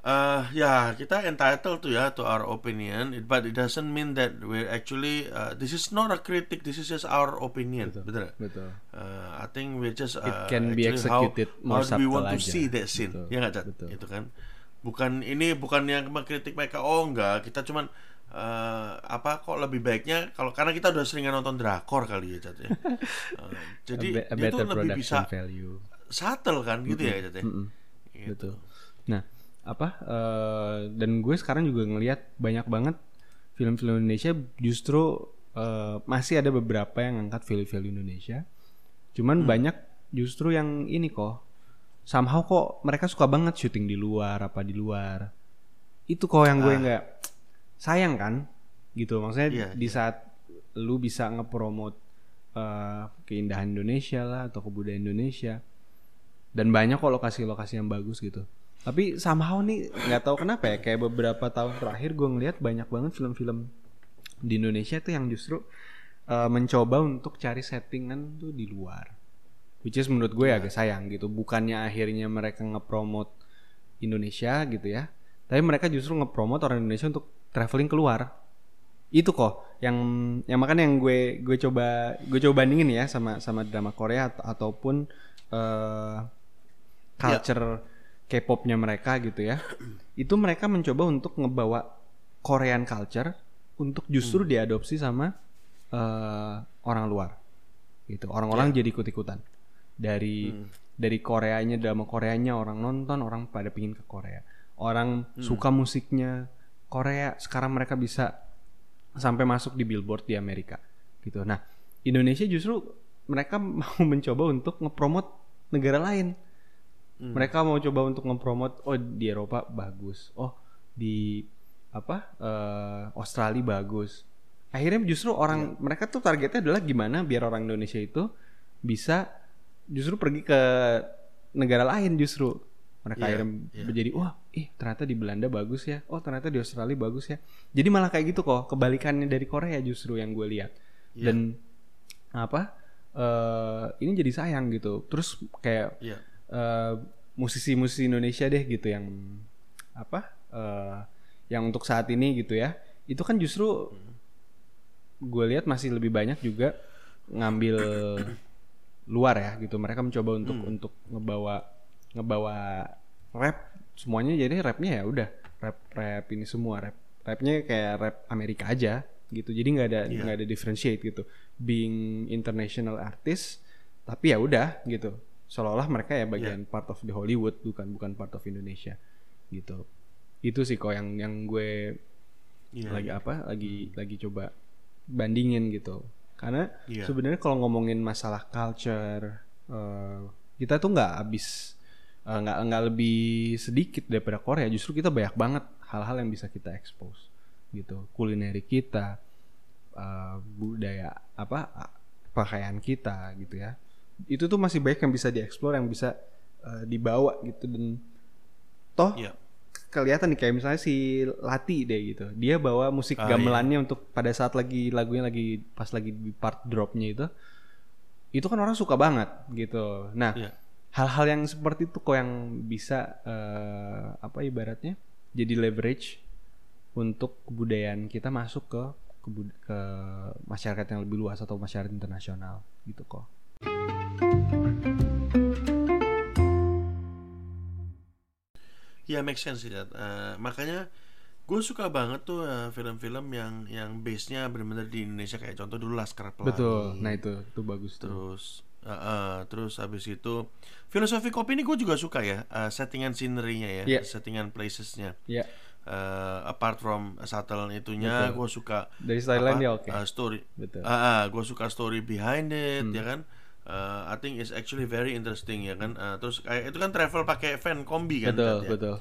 B: uh, ya kita entitled to ya to our opinion, it- but it doesn't mean that we're actually uh, this is not a critic, this is just our opinion,
A: Betul.
B: betul.
A: Betul.
B: Uh, I think we just uh,
A: can be
B: how-
A: executed
B: how,
A: more
B: do we want to
A: aja.
B: see that scene,
A: Betul,
B: ya nggak Cat?
A: betul.
B: Itu kan bukan ini bukan yang mengkritik mereka oh enggak kita cuman uh, apa kok lebih baiknya kalau karena kita udah seringan nonton drakor kali ya Cat ya. Uh, jadi
A: better
B: lebih bisa
A: value.
B: subtle kan gitu ya Cat ya.
A: Mm-mm.
B: Gitu.
A: Betul. Nah, apa? eh, dan gue sekarang juga ngelihat banyak banget film-film Indonesia justru eh, masih ada beberapa yang ngangkat value-value Indonesia. Cuman banyak justru yang ini kok. Somehow kok mereka suka banget syuting di luar apa di luar. Itu kok yang gue nggak sayang kan? Gitu. Maksudnya
B: Iya,
A: di saat lu bisa ngepromot eh, keindahan Indonesia lah atau kebudayaan Indonesia dan banyak kok lokasi-lokasi yang bagus gitu tapi somehow nih nggak tahu kenapa ya kayak beberapa tahun terakhir gue ngeliat banyak banget film-film di Indonesia tuh yang justru uh, mencoba untuk cari settingan tuh di luar. Which is menurut gue agak sayang gitu. Bukannya akhirnya mereka ngepromot Indonesia gitu ya tapi mereka justru ngepromot orang Indonesia untuk traveling keluar. Itu kok yang yang makanya yang gue gue coba gue coba bandingin ya sama sama drama Korea at- ataupun eh, culture K-popnya mereka gitu ya. Itu mereka mencoba untuk ngebawa Korean culture untuk justru diadopsi sama eh, orang luar gitu. Orang-orang jadi ikut-ikutan. Dari dari Koreanya drama Koreanya orang nonton orang pada pingin ke Korea. Orang suka musiknya Korea sekarang mereka bisa sampai masuk di billboard di Amerika gitu. Nah Indonesia justru mereka mau mencoba untuk ngepromot negara lain. Mereka mau coba untuk ngepromot oh di Eropa bagus, oh di apa eh, Australia bagus. Akhirnya justru orang mereka tuh targetnya adalah gimana biar orang Indonesia itu bisa justru pergi ke negara lain justru. Mereka
B: Iya,
A: akhirnya
B: iya,
A: menjadi wah ih ternyata di Belanda bagus ya. Oh ternyata di Australia bagus ya. Jadi malah kayak gitu kok kebalikannya dari Korea justru yang gue lihat.
B: Iya.
A: dan apa eh ini jadi sayang gitu. Terus kayak Eh, musisi-musisi Indonesia deh gitu yang apa eh yang untuk saat ini gitu ya. Itu kan justru gue lihat masih lebih banyak juga ngambil luar ya gitu. Mereka mencoba untuk untuk ngebawa ngebawa rap semuanya. Jadi rapnya ya udah rap rap ini semua. Rap rapnya kayak rap Amerika aja gitu. Jadi nggak ada
B: Iya.
A: nggak ada differentiate gitu. Being international artist tapi ya udah gitu seolah-olah mereka ya bagian part of the Hollywood bukan bukan part of Indonesia gitu. Itu sih kok yang yang gue
B: Iya,
A: lagi apa lagi lagi coba bandingin gitu. Karena
B: Iya.
A: sebenarnya kalau ngomongin masalah culture eh, kita tuh nggak habis eh, nggak nggak lebih sedikit daripada Korea. Justru kita banyak banget hal-hal yang bisa kita expose gitu. Kulineri kita eh, budaya apa pakaian kita gitu ya itu tuh masih banyak yang bisa dieksplor yang bisa eh, dibawa gitu dan toh
B: Iya.
A: kelihatan nih kayak misalnya si Lati deh gitu. Dia bawa musik
B: Ah,
A: gamelannya untuk pada saat lagi lagunya lagi pas lagi di part dropnya itu. Itu kan orang suka banget gitu. Nah,
B: Iya.
A: hal-hal yang seperti itu kok yang bisa eh, apa ibaratnya jadi leverage untuk kebudayaan kita masuk ke ke masyarakat yang lebih luas atau masyarakat internasional gitu kok.
B: Ya make sense sih Dad. Eh, makanya gue suka banget tuh eh, film-film yang yang base-nya benar-benar di Indonesia kayak contoh dulu Laskar Pelangi.
A: Betul. Nah, itu itu bagus tuh.
B: Terus eh, eh, terus habis itu filosofi kopi ini gue juga suka ya eh, settingan scenery-nya ya,
A: Iya.
B: settingan places-nya.
A: Ya,
B: Eh, apart from subtle itunya, gue suka
A: dari
B: apa,
A: dia oke.
B: eh, story.
A: Betul.
B: Ah, gue suka story behind it,
A: Hmm.
B: ya kan. Eh, I think it's actually very interesting ya kan. Eh, terus kayak itu kan travel pakai van kombi kan.
A: betul,
B: ya?
A: betul.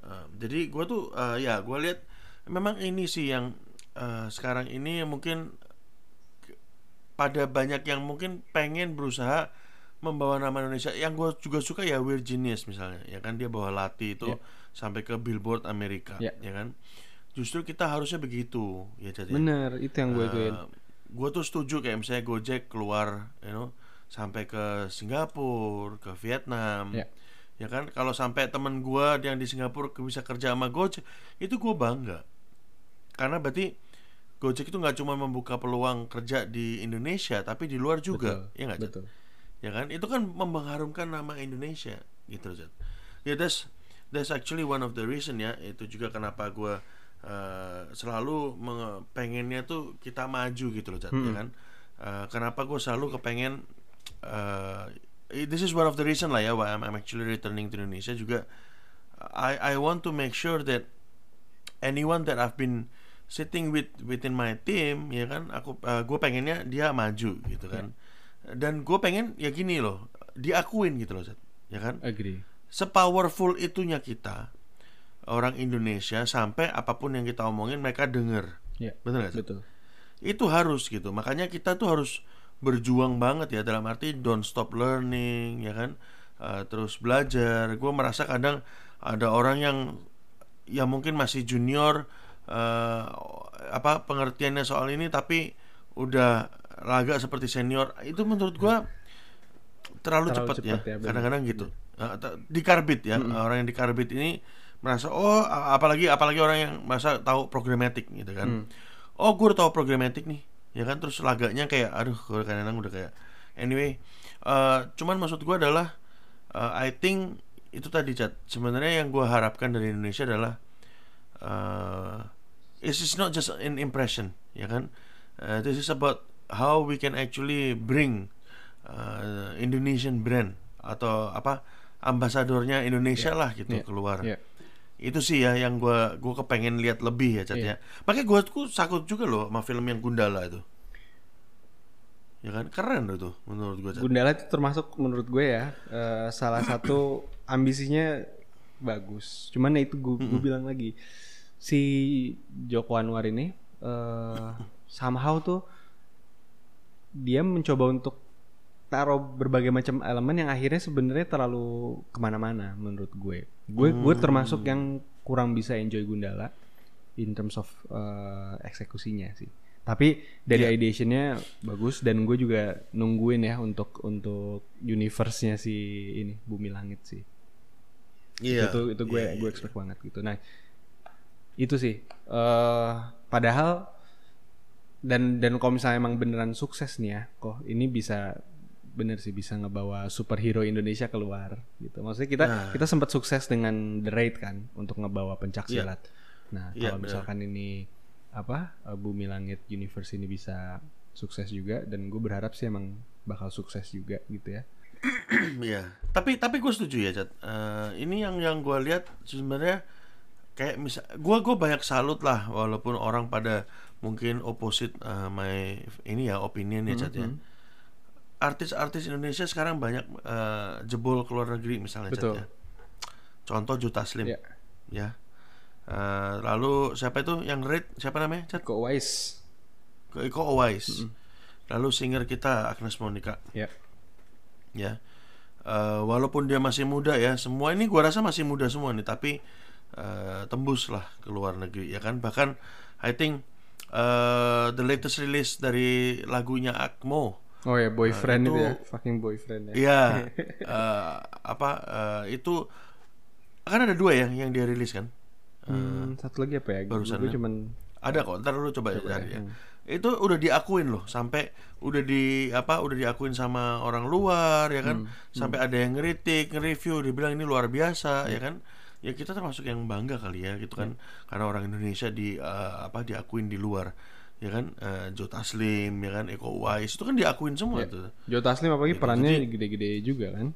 B: Uh, jadi gue tuh uh, ya gue lihat memang ini sih yang uh, sekarang ini mungkin pada banyak yang mungkin pengen berusaha membawa nama Indonesia yang gue juga suka ya We're Genius misalnya ya kan dia bawa Lati itu
A: Ya.
B: sampai ke Billboard Amerika
A: Ya.
B: ya kan justru kita harusnya begitu ya jadi
A: Bener, itu yang gue ituin.
B: gue tuh setuju kayak misalnya Gojek keluar you know sampai ke Singapura ke Vietnam
A: Ya.
B: ya kan kalau sampai temen gue yang di Singapura bisa kerja sama Gojek itu gue bangga karena berarti Gojek itu nggak cuma membuka peluang kerja di Indonesia tapi di luar juga
A: Betul,
B: ya nggak?
A: Betul.
B: ya kan itu kan mengharumkan nama Indonesia gitu Jat. ya that's that's actually one of the reason ya itu juga kenapa gue eh, selalu pengennya tuh kita maju gitu loh Jat, ya kan Eh, kenapa gue selalu kepengen eh, this is one of the reason lah ya why I'm, I'm actually returning to Indonesia juga I I want to make sure that anyone that I've been sitting with within my team ya kan aku gue pengennya dia maju gitu kan dan gue pengen ya gini loh diakuin gitu loh Zat. ya kan
A: Agree.
B: sepowerful itunya kita orang Indonesia sampai apa pun yang kita omongin mereka denger
A: Ya.
B: bener gak Zat?
A: Betul.
B: itu harus gitu makanya kita tuh harus berjuang banget ya dalam arti don't stop learning ya kan? Uh, terus belajar. Gue merasa kadang ada orang yang ya mungkin masih junior uh, apa pengertiannya soal ini tapi udah laga seperti senior. Itu menurut gue terlalu,
A: Terlalu
B: cepat ya
A: ya,
B: kadang-kadang gitu. Uh, t- di karbit ya orang yang di karbit ini merasa oh apalagi apalagi orang yang merasa tahu programatik gitu kan. Oh gue tahu programatik nih ya kan terus laganya kayak aduh gue kadang-kadang udah kayak anyway uh, cuman maksud gue adalah uh, I think itu tadi chat. Sebenarnya yang gue harapkan dari Indonesia adalah uh, it's just not just an impression ya kan? Uh, this is about how we can actually bring uh, Indonesian brand atau apa ambasadornya Indonesia lah gitu
A: yeah,
B: keluar.
A: Yeah.
B: Itu sih ya yang gue gua kepengen lihat lebih ya Cat
A: Iya.
B: ya. Makanya gue tuh sakut juga loh sama film yang Gundala itu. Ya kan? Keren loh itu menurut gue
A: Gundala itu termasuk menurut gue ya eh, salah satu ambisinya bagus. Cuman ya itu gue, gue bilang lagi si Joko Anwar ini eh somehow tuh dia mencoba untuk taruh berbagai macam elemen yang akhirnya sebenarnya terlalu ke mana-mana menurut gue. Gue gue termasuk yang kurang bisa enjoy Gundala in terms of eh, eksekusinya sih. Tapi dari ideationnya bagus dan gue juga nungguin ya untuk untuk universe-nya si ini Bumi Langit sih.
B: iya
A: Itu itu gue gue expect banget gitu. Nah itu sih. eh padahal dan dan kalau misalnya emang beneran sukses nih ya, kok ini bisa bener sih bisa ngebawa superhero Indonesia keluar gitu. Maksudnya kita
B: Nah.
A: kita sempat sukses dengan The Raid kan untuk ngebawa pencak
B: Iya.
A: silat. Nah
B: Iya,
A: kalau
B: bener.
A: misalkan ini apa eh, Bumi Langit Universe ini bisa sukses juga dan gue berharap sih emang bakal sukses juga gitu ya.
B: Iya, tapi tapi gue setuju ya, Cat. Eh, ini yang yang gue lihat sebenarnya kayak misal, gue gue banyak salut lah, walaupun orang pada mungkin opposite eh, my ini ya opinion ya, Cat ya. Artis-artis Indonesia sekarang banyak eh, jebol ke luar negeri misalnya, Cat
A: Betul.
B: ya. Contoh Juta Slim,
A: Ya.
B: ya. Eh, lalu siapa itu yang red? Siapa namanya, Cat?
A: Kok wise?
B: Iko Uwais. Lalu singer kita Agnes Monica
A: Ya.
B: ya Eh, walaupun dia masih muda ya semua ini gua rasa masih muda semua nih tapi eh, tembus lah ke luar negeri ya kan bahkan I think eh, the latest release dari lagunya Akmo
A: Oh ya boyfriend
B: itu-
A: itu, ya, fucking boyfriend ya.
B: Iya eh, apa eh, itu kan ada dua ya yang dia rilis kan?
A: Hmm, satu lagi apa ya?
B: barusan
A: gue
B: ya.
A: cuman
B: ada kok ntar lu coba, cari ya
A: hmm.
B: itu udah diakuin loh sampai udah di apa udah diakuin sama orang luar ya kan? Sampai ada yang ngeritik nge-review dibilang ini luar biasa ya kan? Ya kita termasuk yang bangga kali ya gitu kan? Karena orang Indonesia di eh, apa diakuin di luar ya kan Eh, Joe Taslim ya kan Eko Uwais itu kan diakuin semua tuh
A: Joe Taslim apalagi
B: Gitu,
A: perannya
B: jadi-
A: gede-gede juga kan.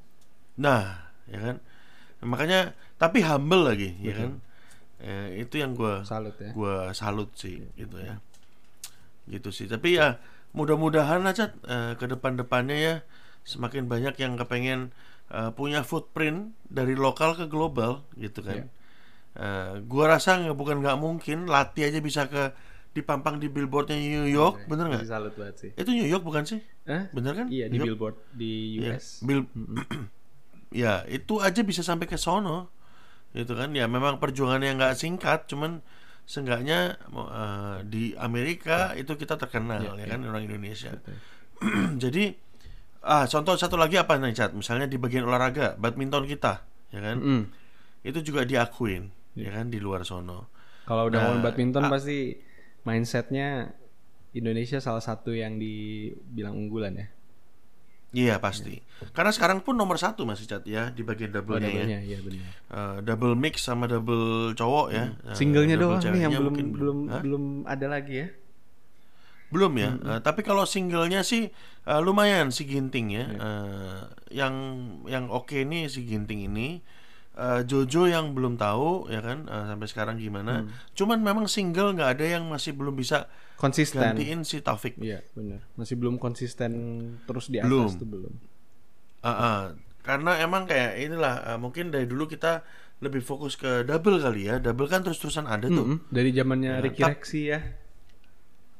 B: Nah, ya kan. Makanya tapi humble lagi, ya kan. Eh, itu yang gua
A: Salut ya.
B: gua salut sih gitu ya. Gitu sih. Tapi ya mudah-mudahan aja eh, ke depan-depannya ya semakin banyak yang kepengen eh, punya footprint dari lokal ke global gitu kan. Eh, gua rasa nggak bukan nggak mungkin latih aja bisa ke dipampang di billboardnya New York, bener nggak?
A: Salut banget sih.
B: Itu New York bukan sih?
A: Hah?
B: Bener kan?
A: Iya di
B: New York?
A: billboard di
B: Iya,
A: US.
B: Bill ya itu aja bisa sampai ke sono gitu kan ya memang perjuangannya nggak singkat cuman seenggaknya eh, di Amerika itu kita terkenal ya kan orang Indonesia jadi ah contoh satu lagi apa nih Chat misalnya di bagian olahraga badminton kita ya kan
A: Mm.
B: itu juga diakuin ya kan di luar sono
A: Kalau udah
B: Nah,
A: ngomongin badminton pasti mindsetnya Indonesia salah satu yang dibilang unggulan ya.
B: iya pasti karena sekarang pun nomor satu masih Chat ya di bagian
A: Oh,
B: double-nya ya
A: iya benar.
B: Eh, double mix sama double cowok ya Eh,
A: Singlenya
B: double
A: doang nih yang belum belum
B: Hah?
A: belum ada lagi ya.
B: Belum ya, Eh, tapi kalau singlenya sih eh, lumayan si Ginting ya.
A: Iya.
B: Eh, yang yang oke nih si Ginting ini. Eh, Jojo yang belum tahu ya kan eh, sampai sekarang gimana.
A: Hmm.
B: Cuman memang single nggak ada yang masih belum bisa
A: Konsisten.
B: gantiin si Taufik.
A: Iya, benar. Masih belum konsisten terus di atas
B: Belum.
A: tuh belum.
B: Ah, ah. karena emang kayak inilah eh, mungkin dari dulu kita lebih fokus ke double kali ya. Double kan terus-terusan ada tuh.
A: Mm-mm, Dari zamannya
B: Ya,
A: Ricky Rexy ya.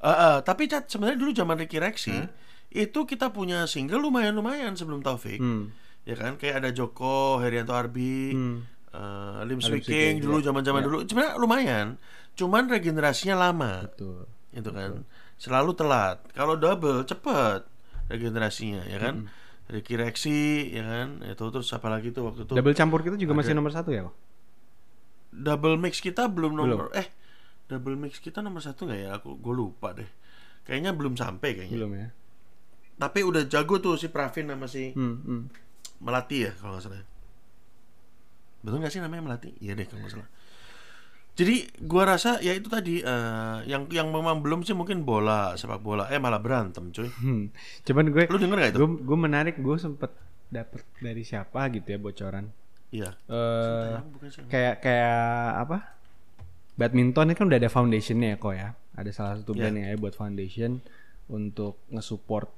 B: Ah, ah. tapi Cat, sebenarnya dulu zaman Ricky Rexy itu kita punya single lumayan-lumayan sebelum Taufik.
A: Hmm.
B: Ya kan? Kayak ada Joko Herianto Arbi
A: Hmm.
B: eh, Lim Swee King dulu zaman-zaman
A: Iya.
B: dulu. Sebenarnya lumayan. Cuman regenerasinya lama.
A: Betul.
B: itu kan? Selalu telat. Kalau double cepet regenerasinya ya kan? Ricky Rexy ya kan? Itu terus apa lagi tuh waktu itu
A: Double campur kita juga masih nomor satu ya kok?
B: double mix kita belum nomor eh double mix kita nomor satu nggak ya? Aku gue lupa deh. Kayaknya belum sampai kayaknya.
A: Belum ya?
B: tapi udah jago tuh si Pravin sama si
A: Hmm, hmm.
B: Melati ya kalau nggak salah. Betul nggak sih namanya Melati? Iya deh kalau nggak salah. Jadi gua rasa ya itu tadi eh, yang yang memang belum sih mungkin bola sepak bola eh malah berantem cuy.
A: Hmm. Cuman gue
B: Lu denger gak itu?
A: gue gue menarik gue sempet dapet dari siapa gitu ya bocoran.
B: Iya. Sih.
A: kayak kayak apa? Badminton ini kan udah ada foundationnya ya kok ya. Ada salah satu
B: Iya.
A: brand yang ada buat foundation untuk nge-support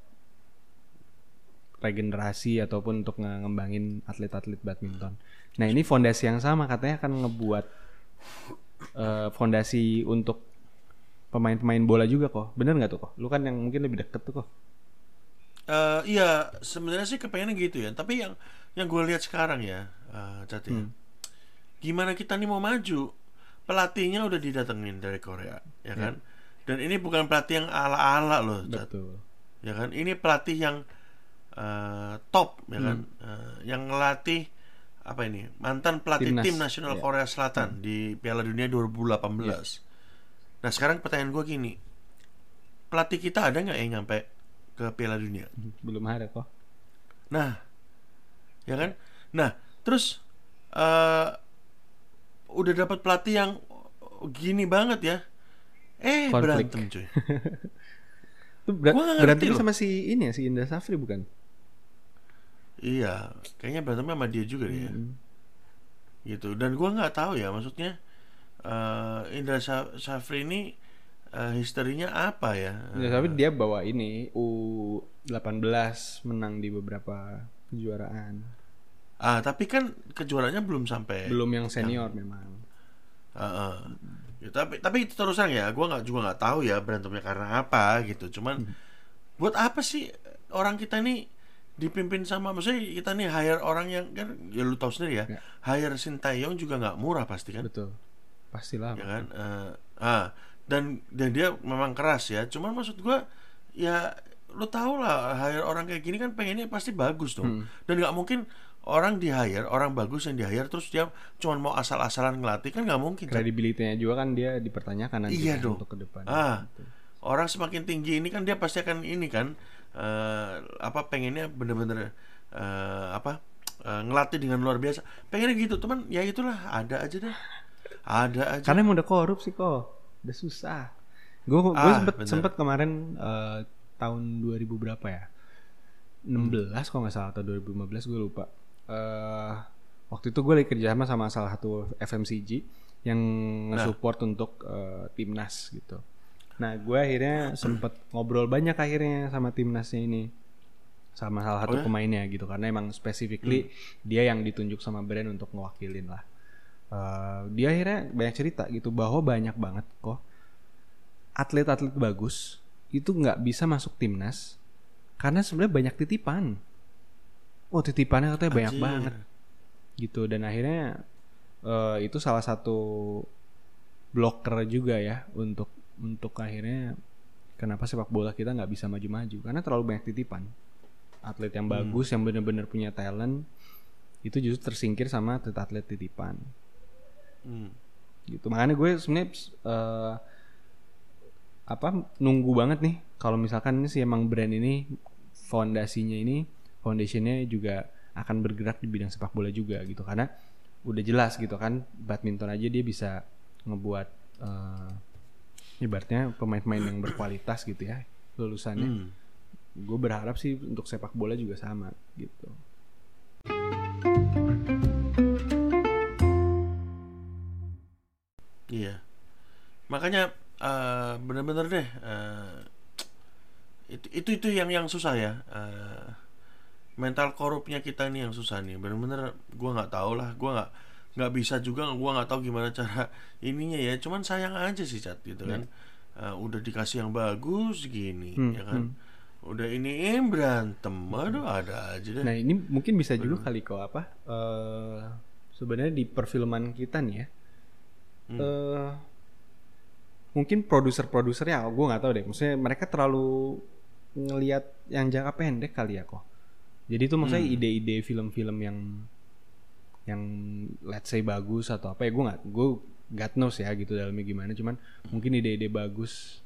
A: regenerasi ataupun untuk nge- ngembangin atlet-atlet badminton. Nah ini fondasi yang sama katanya akan ngebuat eh, fondasi untuk pemain-pemain bola juga kok. Bener nggak tuh kok? Lu kan yang mungkin lebih deket tuh kok.
B: Eh, iya sebenarnya sih kepengennya gitu ya. Tapi yang yang gue lihat sekarang ya, Cat ya. Gimana kita nih mau maju? Pelatihnya udah didatengin dari Korea, ya kan? Dan ini bukan pelatih yang ala-ala loh, Cat.
A: Betul.
B: ya kan ini pelatih yang eh, top ya kan? Eh, yang ngelatih apa ini? Mantan pelatih
A: Timnas,
B: tim nasional
A: ya.
B: Korea Selatan di Piala Dunia 2018 nah sekarang pertanyaan gue gini. Pelatih kita ada nggak yang nyampe ke Piala Dunia?
A: Belum ada kok.
B: nah ya kan? Nah terus eh udah dapat pelatih yang gini banget ya? Eh
A: Konflik.
B: berantem cuy.
A: Itu ber
B: Gua
A: berantemnya
B: loh.
A: sama si ini ya, si Indra Safri bukan?
B: Iya, kayaknya berantemnya sama dia juga deh ya. Gitu. Dan gua nggak tahu ya, maksudnya eh Indra Sa- Safri ini eh, historinya apa ya?
A: Indra Safri dia bawa ini U18 menang di beberapa kejuaraan.
B: Ah, tapi kan kejuaraannya belum sampai.
A: Belum yang senior memang.
B: Ah, ah. Ya, tapi tapi itu terusan ya, gua nggak juga nggak tahu ya berantemnya karena apa gitu. Cuman buat apa sih orang kita ini dipimpin sama maksudnya kita nih hire orang yang kan ya lu tahu sendiri ya,
A: Ya.
B: hire Sintayong juga nggak murah pasti kan?
A: Betul. Pastilah.
B: ya kan Eh, ah dan dan dia memang keras ya cuman maksud gua ya lu tau lah hire orang kayak gini kan pengennya pasti bagus dong dan nggak mungkin orang di hire orang bagus yang di hire terus dia cuman mau asal-asalan ngelatih kan nggak mungkin.
A: Kredibilitasnya juga kan dia dipertanyakan nanti
B: Iya
A: kan
B: dong.
A: untuk ke depan.
B: ah orang semakin tinggi ini kan dia pasti akan ini kan eh, apa pengennya bener-bener eh, apa eh, ngelatih dengan luar biasa pengennya gitu teman ya itulah ada aja deh ada aja
A: Karena emang udah korup sih kok. Udah susah. Gue gue
B: Ah,
A: sempet
B: bener.
A: sempet kemarin eh, tahun 2000 berapa ya? 16 kalau nggak salah atau 2015 gue lupa. eh waktu itu gue lagi kerjasama sama salah satu FMCG yang nge-support untuk eh, timnas gitu. Nah gue akhirnya sempet ngobrol banyak akhirnya sama timnasnya ini sama salah satu
B: Oh ya?
A: pemainnya gitu karena emang specifically dia yang ditunjuk sama brand untuk ngewakilin lah. Eh, dia akhirnya banyak cerita gitu bahwa banyak banget kok atlet-atlet bagus itu nggak bisa masuk timnas karena sebenarnya banyak titipan. Oh titipannya katanya banyak
B: Anjir.
A: banget gitu dan akhirnya eh, itu salah satu blocker juga ya untuk untuk akhirnya kenapa sepak bola kita nggak bisa maju-maju? Karena terlalu banyak titipan. Atlet yang bagus yang benar-benar punya talent itu justru tersingkir sama atlet-atlet titipan.
B: Hmm.
A: gitu. Makanya gue sebenarnya eh, apa nunggu banget nih. Kalau misalkan ini sih emang brand ini fondasinya ini foundationnya juga akan bergerak di bidang sepak bola juga gitu. Karena udah jelas gitu kan badminton aja dia bisa ngebuat eh, ibaratnya pemain-pemain yang berkualitas gitu ya lulusannya
B: Hmm.
A: gue berharap sih untuk sepak bola juga sama gitu
B: Iya. Makanya eh, bener-bener deh eh, itu itu itu yang yang susah ya. Eh, mental korupnya kita ini yang susah nih. Bener-bener gua nggak tahu lah. Gua nggak nggak bisa juga. Gua nggak tahu gimana cara ininya ya. Cuman sayang aja sih cat gitu kan. Eh, udah dikasih yang bagus gini
A: Hmm,
B: ya kan. Udah ini berantem. Aduh ada aja deh.
A: Nah ini mungkin bisa juga kali kok apa? eh Sebenarnya di perfilman kita nih ya,
B: Hmm.
A: eh mungkin produser-produsernya, gue nggak tahu deh. Maksudnya mereka terlalu ngelihat yang jangka pendek kali ya kok. Jadi itu maksudnya
B: Hmm.
A: ide-ide film-film yang yang let's say bagus atau apa ya gue nggak gue God knows ya gitu dalamnya gimana. Cuman mungkin ide-ide bagus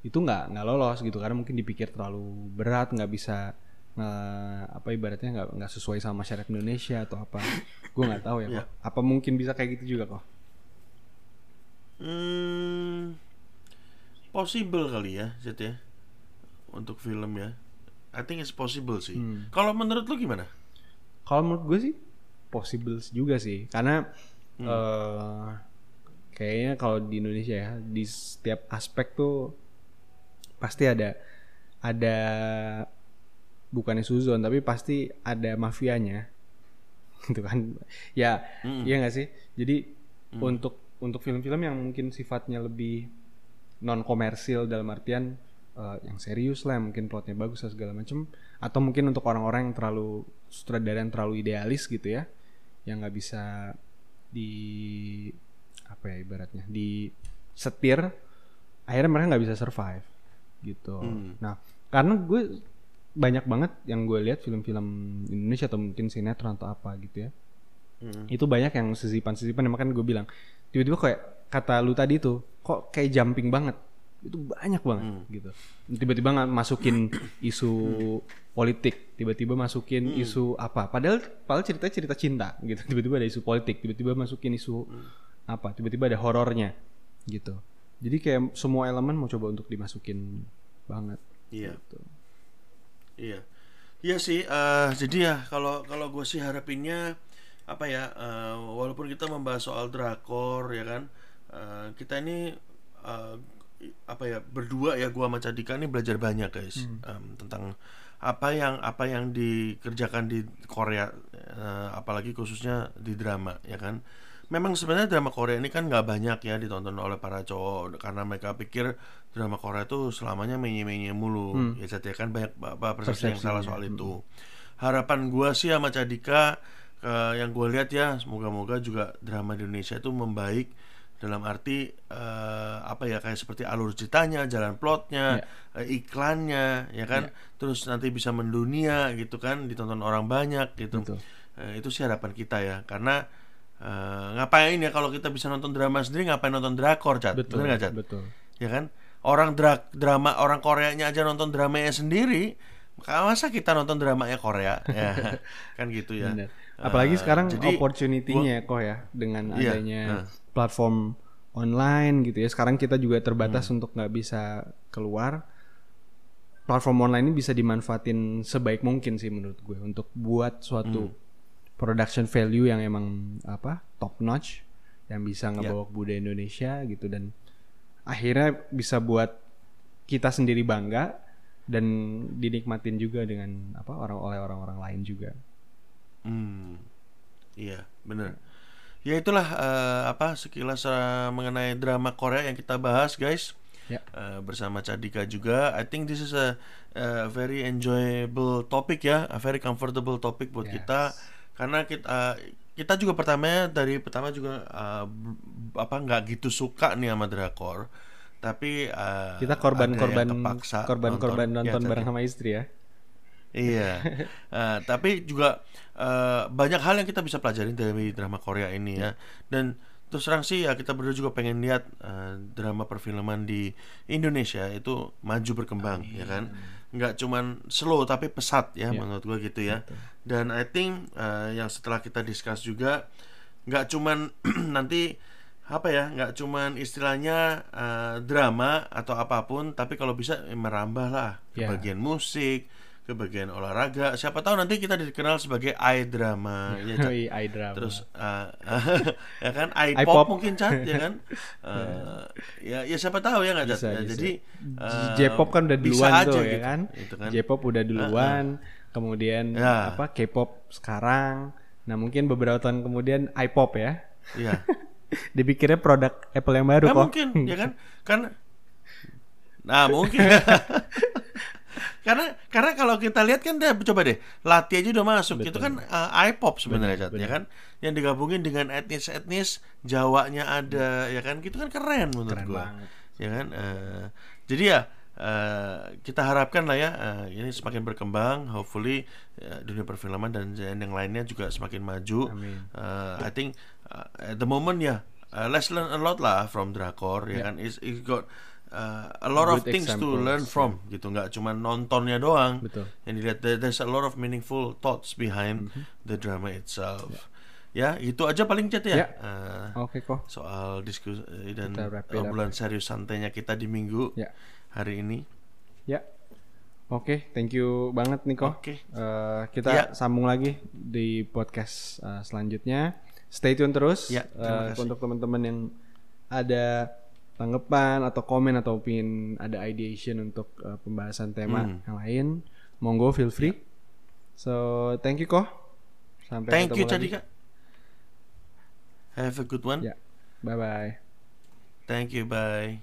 A: itu nggak nggak lolos gitu karena mungkin dipikir terlalu berat nggak bisa nge- apa ibaratnya nggak nggak sesuai sama masyarakat Indonesia atau apa gue nggak tahu ya
B: Iya.
A: kok apa mungkin bisa kayak gitu juga kok
B: Hmm, possible kali ya, Zed ya, untuk film ya. I think it's possible sih.
A: Hmm.
B: Kalau menurut lu gimana?
A: kalau menurut gue sih possible juga sih. Karena eh kayaknya kalau di Indonesia ya di setiap aspek tuh pasti ada ada bukannya suzon tapi pasti ada mafianya. Gitu kan? Ya
B: Mm.
A: iya nggak sih? Jadi untuk untuk film-film yang mungkin sifatnya lebih non komersil dalam artian eh, yang serius lah mungkin plotnya bagus dan segala macem atau mungkin untuk orang-orang yang terlalu sutradara yang terlalu idealis gitu ya yang nggak bisa di apa ya ibaratnya di setir akhirnya mereka nggak bisa survive gitu
B: Hmm.
A: nah karena gue banyak banget yang gue lihat film-film Indonesia atau mungkin sinetron atau apa gitu ya
B: Hmm.
A: itu banyak yang sisipan-sisipan yang makan gue bilang tiba-tiba kayak kata lu tadi tuh kok kayak jumping banget itu banyak banget
B: Hmm.
A: gitu tiba-tiba nggak masukin isu politik tiba-tiba masukin
B: Hmm.
A: isu apa padahal padahal ceritanya cerita cinta gitu tiba-tiba ada isu politik tiba-tiba masukin isu
B: Hmm.
A: apa tiba-tiba ada horornya gitu jadi kayak semua elemen mau coba untuk dimasukin banget
B: Iya,
A: gitu.
B: iya, iya sih. eh, jadi ya kalau kalau gue sih harapinnya apa ya? eh, walaupun kita membahas soal drakor ya kan, eh, kita ini eh, apa ya berdua ya gua sama Cadika ini belajar banyak guys. Em, tentang apa yang apa yang dikerjakan di Korea eh, apalagi khususnya di drama ya kan? Memang sebenarnya drama Korea ini kan nggak banyak ya ditonton oleh para cowok karena mereka pikir drama Korea itu selamanya menye-menye mulu. Ya jadi kan banyak apa persepsi yang salah soal itu. Harapan gua sih sama Cadika eh, yang gue lihat ya semoga-moga juga drama di Indonesia itu membaik dalam arti eh, apa ya kayak seperti alur ceritanya, jalan plotnya, eh, iklannya, ya kan, terus nanti bisa mendunia gitu kan, ditonton orang banyak gitu.
A: Betul.
B: Eh, itu sih harapan kita ya, karena eh, ngapain ya kalau kita bisa nonton drama sendiri, ngapain nonton drakor, cat?
A: betul
B: Bener nggak, Cat?
A: betul
B: Ya kan, orang dra drama orang Koreanya aja nonton dramanya sendiri, masa kita nonton dramanya Korea, ya kan gitu ya.
A: Bener. Apalagi
B: Eh,
A: sekarang
B: jadi
A: opportunity-nya kok ya dengan
B: Iya,
A: adanya
B: nah.
A: platform online gitu ya. Sekarang kita juga
B: Hmm.
A: terbatas untuk nggak bisa keluar. Platform online ini bisa dimanfaatin sebaik mungkin sih menurut gue untuk buat suatu
B: Hmm.
A: production value yang emang apa top notch yang bisa
B: Iya.
A: ngebawa ke budaya Indonesia gitu dan akhirnya bisa buat kita sendiri bangga dan dinikmatin juga dengan apa orang oleh orang-orang lain juga.
B: Hmm, iya bener. Ya itulah eh, apa sekilas eh, mengenai drama Korea yang kita bahas guys.
A: Ya.
B: uh, bersama Cadika juga. I think this is a, a very enjoyable topic ya, a very comfortable topic buat
A: Yes.
B: kita karena kita kita juga pertamanya dari pertama juga uh, apa nggak gitu suka nih sama drakor. Tapi uh,
A: Kita korban-korban
B: kepaksa
A: korban-korban
B: Ya,
A: nonton
B: Cadi.
A: bareng sama istri ya.
B: Iya, Eh, tapi juga eh, banyak hal yang kita bisa pelajari dari drama Korea ini ya. Dan terus terang sih ya kita berdua juga pengen lihat eh, drama perfilman di Indonesia itu maju berkembang ya kan. Nggak cuman slow tapi pesat ya
A: Iya.
B: menurut gua gitu ya. Dan I think eh, yang setelah kita discuss juga nggak cuman nanti apa ya nggak cuman istilahnya eh, drama atau apa pun tapi kalau bisa merambah lah ke
A: Ya.
B: bagian musik ke bagian olahraga siapa tahu nanti kita dikenal sebagai i drama ya?
A: Yoi, i drama.
B: terus eh, ya kan i
A: I-pop.
B: pop mungkin cat ya kan Eh, ya ya siapa tahu ya nggak cat Ya,
A: bisa.
B: jadi eh,
A: J-pop kan udah duluan tuh ya
B: gitu.
A: kan.
B: Itu kan.
A: J-pop udah duluan, kemudian
B: Ya.
A: apa K-pop sekarang. Nah, mungkin beberapa tahun kemudian i-pop ya.
B: Iya.
A: Dipikirnya produk Apple yang baru
B: Nah,
A: kok.
B: mungkin ya kan kan nah mungkin karena karena kalau kita lihat kan dia coba deh Lati aja udah masuk. Itu kan uh, i-pop sebenarnya Cat, ya kan? Yang digabungin dengan etnis-etnis Jawanya ada ya kan? Gitu kan keren menurut
A: Keren
B: gua.
A: banget.
B: ya kan? Eh, jadi ya eh, kita harapkan lah ya eh, ini semakin berkembang. Hopefully eh, dunia perfilman dan yang lainnya juga semakin maju.
A: Amin.
B: Uh, I think uh, at the moment ya uh, let's learn a lot lah from drakor ya. kan? It's, it's got uh, a lot of things to
A: examples,
B: learn from gitu nggak cuma nontonnya doang
A: Betul.
B: yang dilihat there- there's a lot of meaningful thoughts behind
A: Mm-hmm.
B: the drama itself ya itu aja paling cat ya
A: Ya.
B: Uh,
A: Oke kok.
B: soal diskusi dan
A: it up.
B: obrolan serius santainya kita di minggu
A: Ya.
B: hari ini
A: Ya. Oke, thank you banget Niko.
B: Oke.
A: Eh, kita
B: Ya.
A: sambung lagi di podcast eh, selanjutnya. Stay tune terus
B: Ya, terima
A: eh,
B: kasih.
A: untuk teman-teman yang ada tanggapan atau komen atau pin ada ideation untuk eh, pembahasan tema
B: Hmm.
A: yang lain, monggo feel free. So, thank you kok. Sampai
B: thank you
A: ketemu lagi.
B: Cadika have a good one
A: Ya. Bye bye.
B: thank you bye